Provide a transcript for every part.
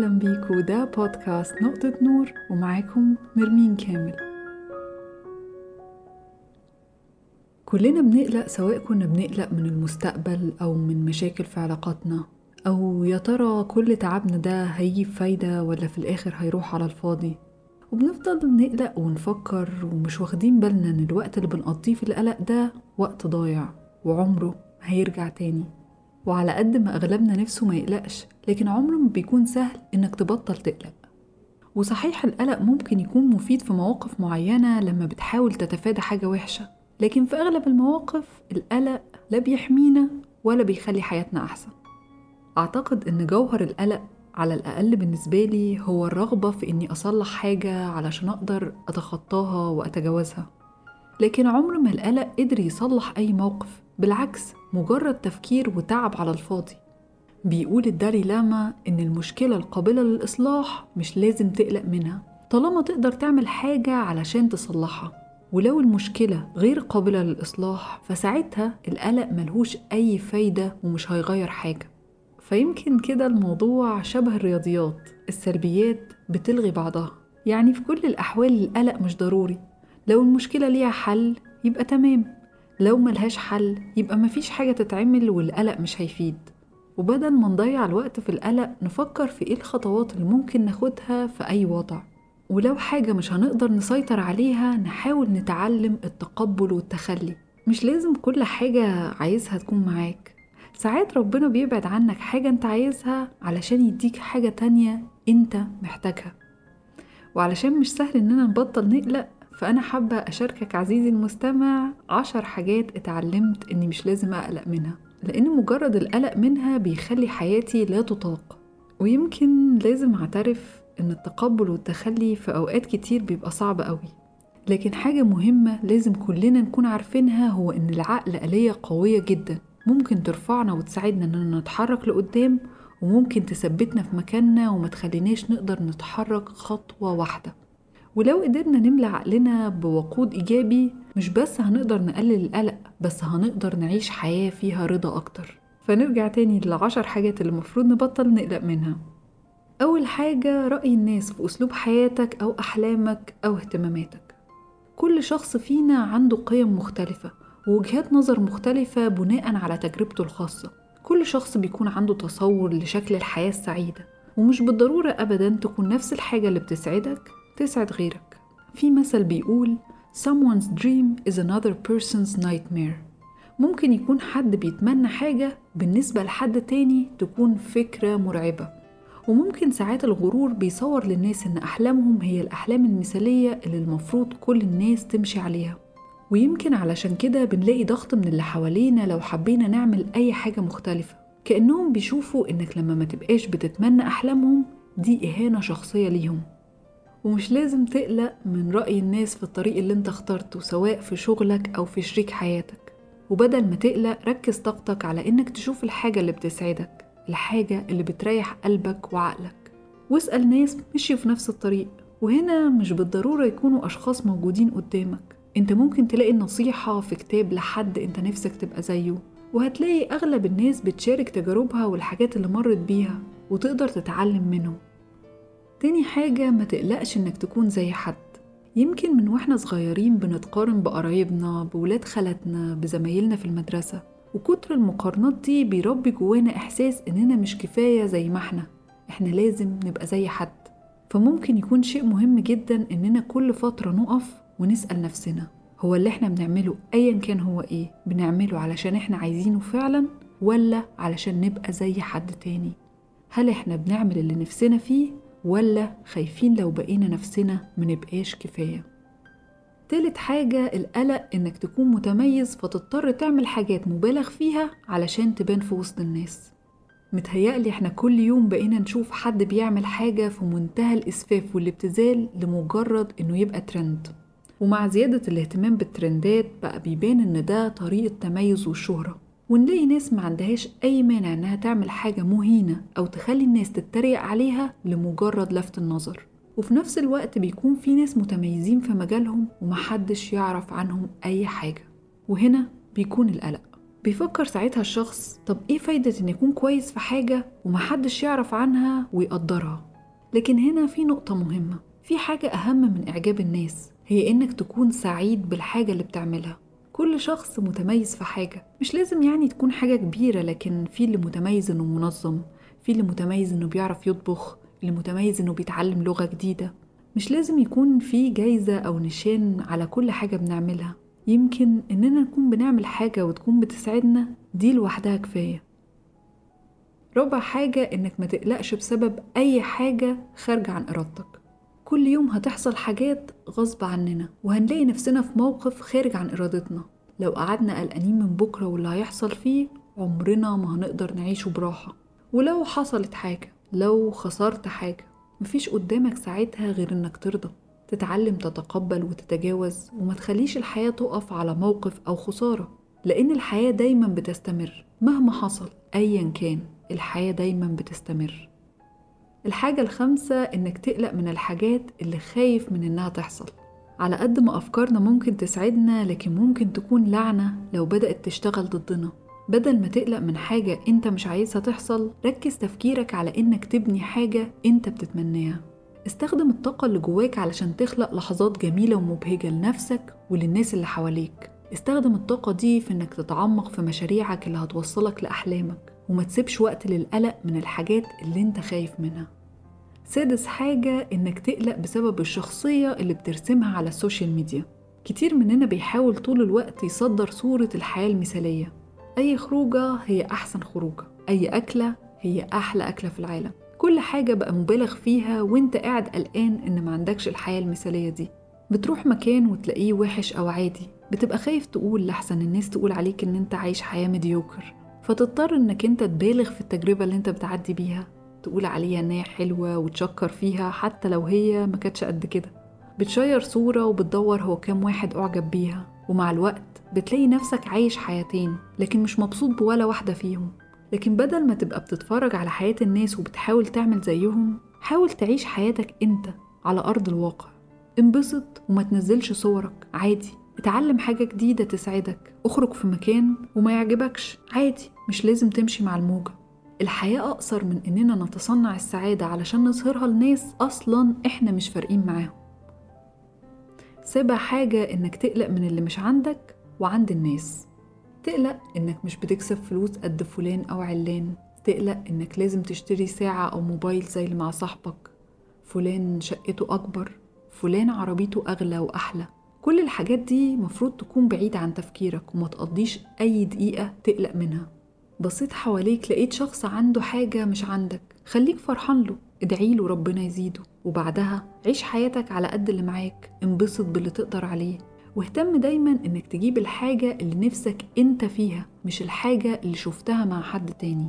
أهلا بيكو. ده بودكاست نقطة نور ومعاكم نرمين كامل. كلنا بنقلق سواء كنا بنقلق من المستقبل أو من مشاكل في علاقاتنا أو يا ترى كل تعبنا ده هيجيب فايدة ولا في الآخر هيروح على الفاضي. وبنفضل نقلق ونفكر ومش واخدين بالنا إن الوقت اللي بنقضيه في القلق ده وقت ضايع وعمره هيرجع تاني. وعلى قد ما أغلبنا نفسه ما يقلقش لكن عمره ما بيكون سهل إنك تبطل تقلق. وصحيح القلق ممكن يكون مفيد في مواقف معينة لما بتحاول تتفادى حاجة وحشة لكن في أغلب المواقف القلق لا بيحمينا ولا بيخلي حياتنا أحسن. أعتقد إن جوهر القلق على الأقل بالنسبة لي هو الرغبة في إني أصلح حاجة علشان أقدر أتخطاها وأتجاوزها. لكن عمر ما القلق قدر يصلح أي موقف بالعكس مجرد تفكير وتعب على الفاضي. بيقول الدالي لاما إن المشكلة القابلة للإصلاح مش لازم تقلق منها. طالما تقدر تعمل حاجة علشان تصلحها. ولو المشكلة غير قابلة للإصلاح فساعتها القلق ملهوش أي فايدة ومش هيغير حاجة. فيمكن كده الموضوع شبه الرياضيات السلبيات بتلغي بعضها. يعني في كل الأحوال القلق مش ضروري. لو المشكلة ليها حل يبقى تمام. لو ملهاش حل يبقى مفيش حاجة تتعمل والقلق مش هيفيد. وبدل ما نضيع الوقت في القلق نفكر في إيه الخطوات اللي ممكن ناخدها في أي وضع. ولو حاجة مش هنقدر نسيطر عليها نحاول نتعلم التقبل والتخلي. مش لازم كل حاجة عايزها تكون معاك. ساعات ربنا بيبعد عنك حاجة أنت عايزها علشان يديك حاجة تانية أنت محتاجها. وعلشان مش سهل إننا نبطل نقلق فأنا حابة أشاركك عزيزي المستمع عشر حاجات اتعلمت إني مش لازم أقلق منها لأن مجرد القلق منها بيخلي حياتي لا تطاق. ويمكن لازم أعترف إن التقبل والتخلي في أوقات كتير بيبقى صعب قوي. لكن حاجة مهمة لازم كلنا نكون عارفينها هو إن العقل آلية قوية جدا. ممكن ترفعنا وتساعدنا إننا نتحرك لقدام وممكن تثبتنا في مكاننا وما تخليناش نقدر نتحرك خطوة واحدة. ولو قدرنا نملى عقلنا بوقود إيجابي مش بس هنقدر نقلل القلق بس هنقدر نعيش حياة فيها رضا أكتر. فنرجع تاني للعشر حاجات اللي المفروض نبطل نقلق منها. أول حاجة رأي الناس في أسلوب حياتك أو أحلامك أو اهتماماتك. كل شخص فينا عنده قيم مختلفة ووجهات نظر مختلفة بناء على تجربته الخاصة. كل شخص بيكون عنده تصور لشكل الحياة السعيدة ومش بالضرورة أبدا تكون نفس الحاجة اللي بتسعدك تسعد غيرك. في مثل بيقول someone's dream is another person's nightmare. ممكن يكون حد بيتمنى حاجة بالنسبة لحد تاني تكون فكرة مرعبة. وممكن ساعات الغرور بيصور للناس إن أحلامهم هي الأحلام المثالية اللي المفروض كل الناس تمشي عليها. ويمكن علشان كده بنلاقي ضغط من اللي حوالينا لو حبينا نعمل أي حاجة مختلفة. كأنهم بيشوفوا إنك لما ما تبقاش بتتمنى أحلامهم دي إهانة شخصية ليهم. ومش لازم تقلق من رأي الناس في الطريق اللي انت اخترته سواء في شغلك أو في شريك حياتك. وبدل ما تقلق ركز طاقتك على إنك تشوف الحاجة اللي بتسعدك الحاجة اللي بتريح قلبك وعقلك. واسأل ناس مشيوا في نفس الطريق. وهنا مش بالضرورة يكونوا أشخاص موجودين قدامك. انت ممكن تلاقي النصيحة في كتاب لحد انت نفسك تبقى زيه. وهتلاقي أغلب الناس بتشارك تجاربها والحاجات اللي مرت بيها وتقدر تتعلم منهم. تاني حاجة ما تقلقش إنك تكون زي حد. يمكن من وإحنا صغيرين بنتقارن بقرايبنا بولاد خالتنا بزمايلنا في المدرسة. وكتر المقارنات دي بيربي جوانا إحساس إننا مش كفاية زي ما إحنا. إحنا لازم نبقى زي حد. فممكن يكون شيء مهم جدا إننا كل فترة نقف ونسأل نفسنا هو اللي إحنا بنعمله أيا كان هو إيه؟ بنعمله علشان إحنا عايزينه فعلا ولا علشان نبقى زي حد تاني؟ هل إحنا بنعمل اللي نفسنا فيه ولا خايفين لو بقينا نفسنا منبقاش كفاية. تالت حاجة القلق إنك تكون متميز فتضطر تعمل حاجات مبالغ فيها علشان تبان في وسط الناس. متهيألي إحنا كل يوم بقينا نشوف حد بيعمل حاجة في منتهى الإسفاف والابتذال لمجرد إنه يبقى ترند ومع زيادة الاهتمام بالترندات بقى بيبان إن ده طريقة تميز والشهرة. ونلاقي ناس ما عندهاش أي مانع إنها تعمل حاجة مهينة أو تخلي الناس تتريق عليها لمجرد لفت النظر. وفي نفس الوقت بيكون في ناس متميزين في مجالهم ومحدش يعرف عنهم أي حاجة. وهنا بيكون القلق. بيفكر ساعتها الشخص طب إيه فايدة إن يكون كويس في حاجة ومحدش يعرف عنها ويقدرها؟ لكن هنا في نقطة مهمة. في حاجة أهم من إعجاب الناس هي إنك تكون سعيد بالحاجة اللي بتعملها. كل شخص متميز في حاجة. مش لازم يعني تكون حاجة كبيرة لكن في اللي متميز إنه منظم في اللي متميز إنه بيعرف يطبخ اللي متميز إنه بيتعلم لغة جديدة. مش لازم يكون في جايزة أو نشان على كل حاجة بنعملها. يمكن إننا نكون بنعمل حاجة وتكون بتسعدنا دي لوحدها كفاية. رابع حاجة إنك ما تقلقش بسبب أي حاجة خارجة عن إرادتك. كل يوم هتحصل حاجات غصب عننا وهنلاقي نفسنا في موقف خارج عن إرادتنا. لو قعدنا قلقانين من بكرة واللي هيحصل فيه عمرنا ما هنقدر نعيشه براحة. ولو حصلت حاجة لو خسرت حاجة مفيش قدامك ساعتها غير إنك ترضى. تتعلم تتقبل وتتجاوز وما تخليش الحياة تقف على موقف أو خسارة. لأن الحياة دايما بتستمر. مهما حصل أيا كان الحياة دايما بتستمر. الحاجة الخامسة إنك تقلق من الحاجات اللي خايف من إنها تحصل. على قد ما أفكارنا ممكن تسعدنا لكن ممكن تكون لعنة لو بدأت تشتغل ضدنا. بدل ما تقلق من حاجة أنت مش عايزها تحصل ركز تفكيرك على إنك تبني حاجة أنت بتتمناها. استخدم الطاقة اللي جواك علشان تخلق لحظات جميلة ومبهجة لنفسك وللناس اللي حواليك. استخدم الطاقة دي في إنك تتعمق في مشاريعك اللي هتوصلك لأحلامك وما تسيبش وقت للقلق من الحاجات اللي أنت خايف منها. سادس حاجة إنك تقلق بسبب الشخصية اللي بترسمها على ال social media. كتير مننا بيحاول طول الوقت يصدر صورة الحياة المثالية. أي خروجة هي أحسن خروجة. أي أكلة هي أحلى أكلة في العالم. كل حاجة بقى مبالغ فيها وانت قاعد قلقان إن ما عندكش الحياة المثالية دي. بتروح مكان وتلاقيه وحش أو عادي. بتبقى خايف تقول لحسن الناس تقول عليك إن أنت عايش حياة mediocre فتضطر إنك أنت تبالغ في التجربة اللي أنت بتعدي بيها. تقول عليها إن هي حلوة وتشكر فيها حتى لو هي ما كانتش قد كده. بتشير صورة وبتدور هو كام واحد أعجب بيها ومع الوقت بتلاقي نفسك عايش حياتين لكن مش مبسوط بولا واحدة فيهم. لكن بدل ما تبقى بتتفرج على حياة الناس وبتحاول تعمل زيهم حاول تعيش حياتك أنت على أرض الواقع. انبسط وما تنزلش صورك عادي. اتعلم حاجة جديدة تسعدك اخرج في مكان وما يعجبكش عادي. مش لازم تمشي مع الموجة. الحياة أقصر من إننا نتصنع السعادة علشان نظهرها لناس أصلا إحنا مش فارقين معاهم. سابع حاجة إنك تقلق من اللي مش عندك وعند الناس. تقلق إنك مش بتكسب فلوس قد فلان أو علان. تقلق إنك لازم تشتري ساعة أو موبايل زي اللي مع صاحبك. فلان شقته أكبر فلان عربيته أغلى وأحلى. كل الحاجات دي مفروض تكون بعيدة عن تفكيرك وما تقضيش أي دقيقة تقلق منها. بصيت حواليك لقيت شخص عنده حاجة مش عندك. خليك فرحان له ادعي له ربنا يزيده. وبعدها عيش حياتك على قد اللي معاك انبسط باللي تقدر عليه. واهتم دايما إنك تجيب الحاجة اللي نفسك أنت فيها مش الحاجة اللي شفتها مع حد تاني.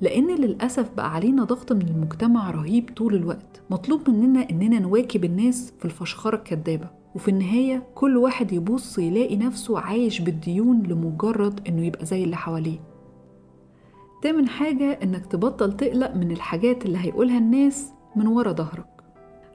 لأن للأسف بقى علينا ضغط من المجتمع رهيب طول الوقت. مطلوب مننا إننا نواكب الناس في الفشخرة الكدابة. وفي النهاية كل واحد يبص يلاقي نفسه عايش بالديون لمجرد إنه يبقى زي اللي حواليه. تامن حاجة إنك تبطل تقلق من الحاجات اللي هيقولها الناس من ورا ظهرك.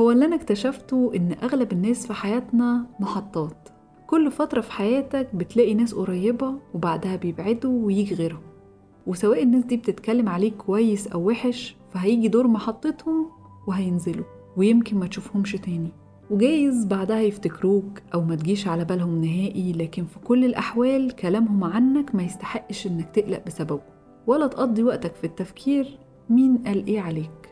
هو اللي أنا اكتشفته إن أغلب الناس في حياتنا محطات. كل فترة في حياتك بتلاقي ناس قريبة وبعدها بيبعدوا ويجي غيرهم. وسواء الناس دي بتتكلم عليك كويس أو وحش فهيجي دور محطتهم وهينزلوا ويمكن ما تشوفهمش تاني. وجايز بعدها يفتكروك أو ما تجيش على بالهم نهائي لكن في كل الأحوال كلامهم عنك ما يستحقش إنك تقلق بسببه. ولا تقضي وقتك في التفكير مين قال إيه عليك.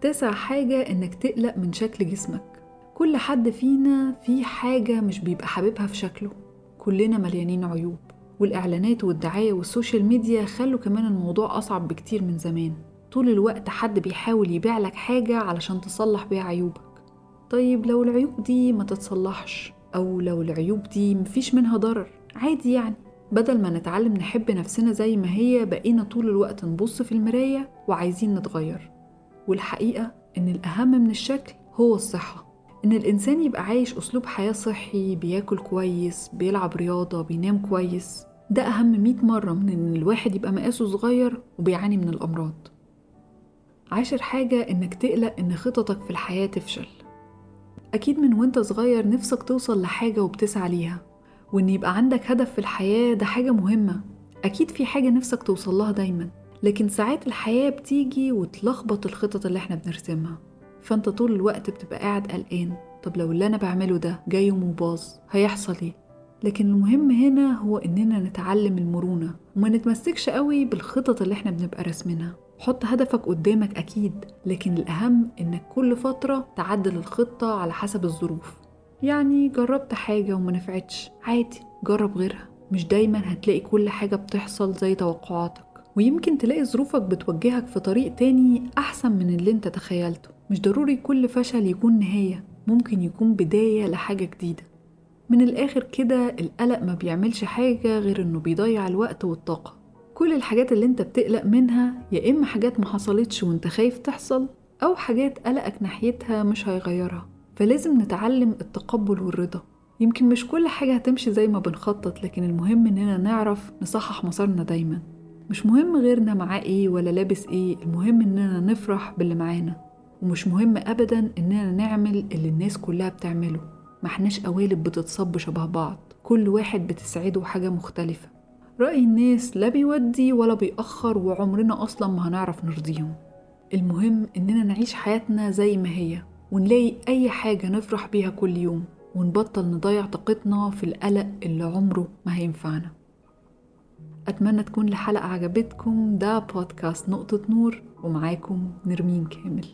تسع حاجة إنك تقلق من شكل جسمك. كل حد فينا في حاجة مش بيبقى حاببها في شكله. كلنا مليانين عيوب والإعلانات والدعاية وال social media خلوا كمان الموضوع أصعب بكتير من زمان. طول الوقت حد بيحاول يبيع لك حاجة علشان تصلح بيها عيوبك. طيب لو العيوب دي ما تتصلحش أو لو العيوب دي مفيش منها ضرر عادي يعني. بدل ما نتعلم نحب نفسنا زي ما هي بقينا طول الوقت نبص في المراية وعايزين نتغير. والحقيقة إن الأهم من الشكل هو الصحة. إن الإنسان يبقى عايش أسلوب حياة صحي بياكل كويس بيلعب رياضة بينام كويس ده أهم مئة مرة من إن الواحد يبقى مقاسه صغير وبيعاني من الأمراض. عاشر حاجة إنك تقلق إن خططك في الحياة تفشل. أكيد من وإنت صغير نفسك توصل لحاجة وبتسعى ليها. وإن يبقى عندك هدف في الحياة ده حاجة مهمة. أكيد في حاجة نفسك توصل لها دايما لكن ساعات الحياة بتيجي وتلخبط الخطط اللي إحنا بنرسمها. فأنت طول الوقت بتبقى قاعد قلقان طب لو اللي أنا بعمله ده جاي ومباظ هيحصل إيه؟ لكن المهم هنا هو إننا نتعلم المرونة وما نتمسكش قوي بالخطط اللي إحنا بنبقى راسمينها. حط هدفك قدامك أكيد لكن الأهم إنك كل فترة تعدل الخطة على حسب الظروف. يعني جربت حاجة وما نفعتش. عادي جرب غيرها. مش دايما هتلاقي كل حاجة بتحصل زي توقعاتك. ويمكن تلاقي ظروفك بتوجهك في طريق تاني أحسن من اللي انت تخيلته. مش ضروري كل فشل يكون نهاية ممكن يكون بداية لحاجة جديدة. من الآخر كده القلق ما بيعملش حاجة غير إنه بيضيع الوقت والطاقة. كل الحاجات اللي انت بتقلق منها يا إما حاجات ما حصلتش وانت خايف تحصل أو حاجات قلقك ناحيتها مش هيغيرها. فلازم نتعلم التقبل والرضا. يمكن مش كل حاجة هتمشي زي ما بنخطط لكن المهم إننا نعرف نصحح مسارنا دايما. مش مهم غيرنا معاه إيه ولا لابس إيه المهم إننا نفرح باللي معانا. ومش مهم أبدا إننا نعمل اللي الناس كلها بتعمله. ما إحناش قوالب بتتصب شبه بعض. كل واحد بتسعده حاجة مختلفة. رأي الناس لا بيودي ولا بيأخر وعمرنا أصلا ما هنعرف نرضيهم. المهم إننا نعيش حياتنا زي ما هي. ونلاقي أي حاجة نفرح بيها كل يوم ونبطل نضيع طاقتنا في القلق اللي عمره ما هينفعنا. أتمنى تكون الحلقة عجبتكم. ده بودكاست نقطة نور ومعاكم نرمين كامل.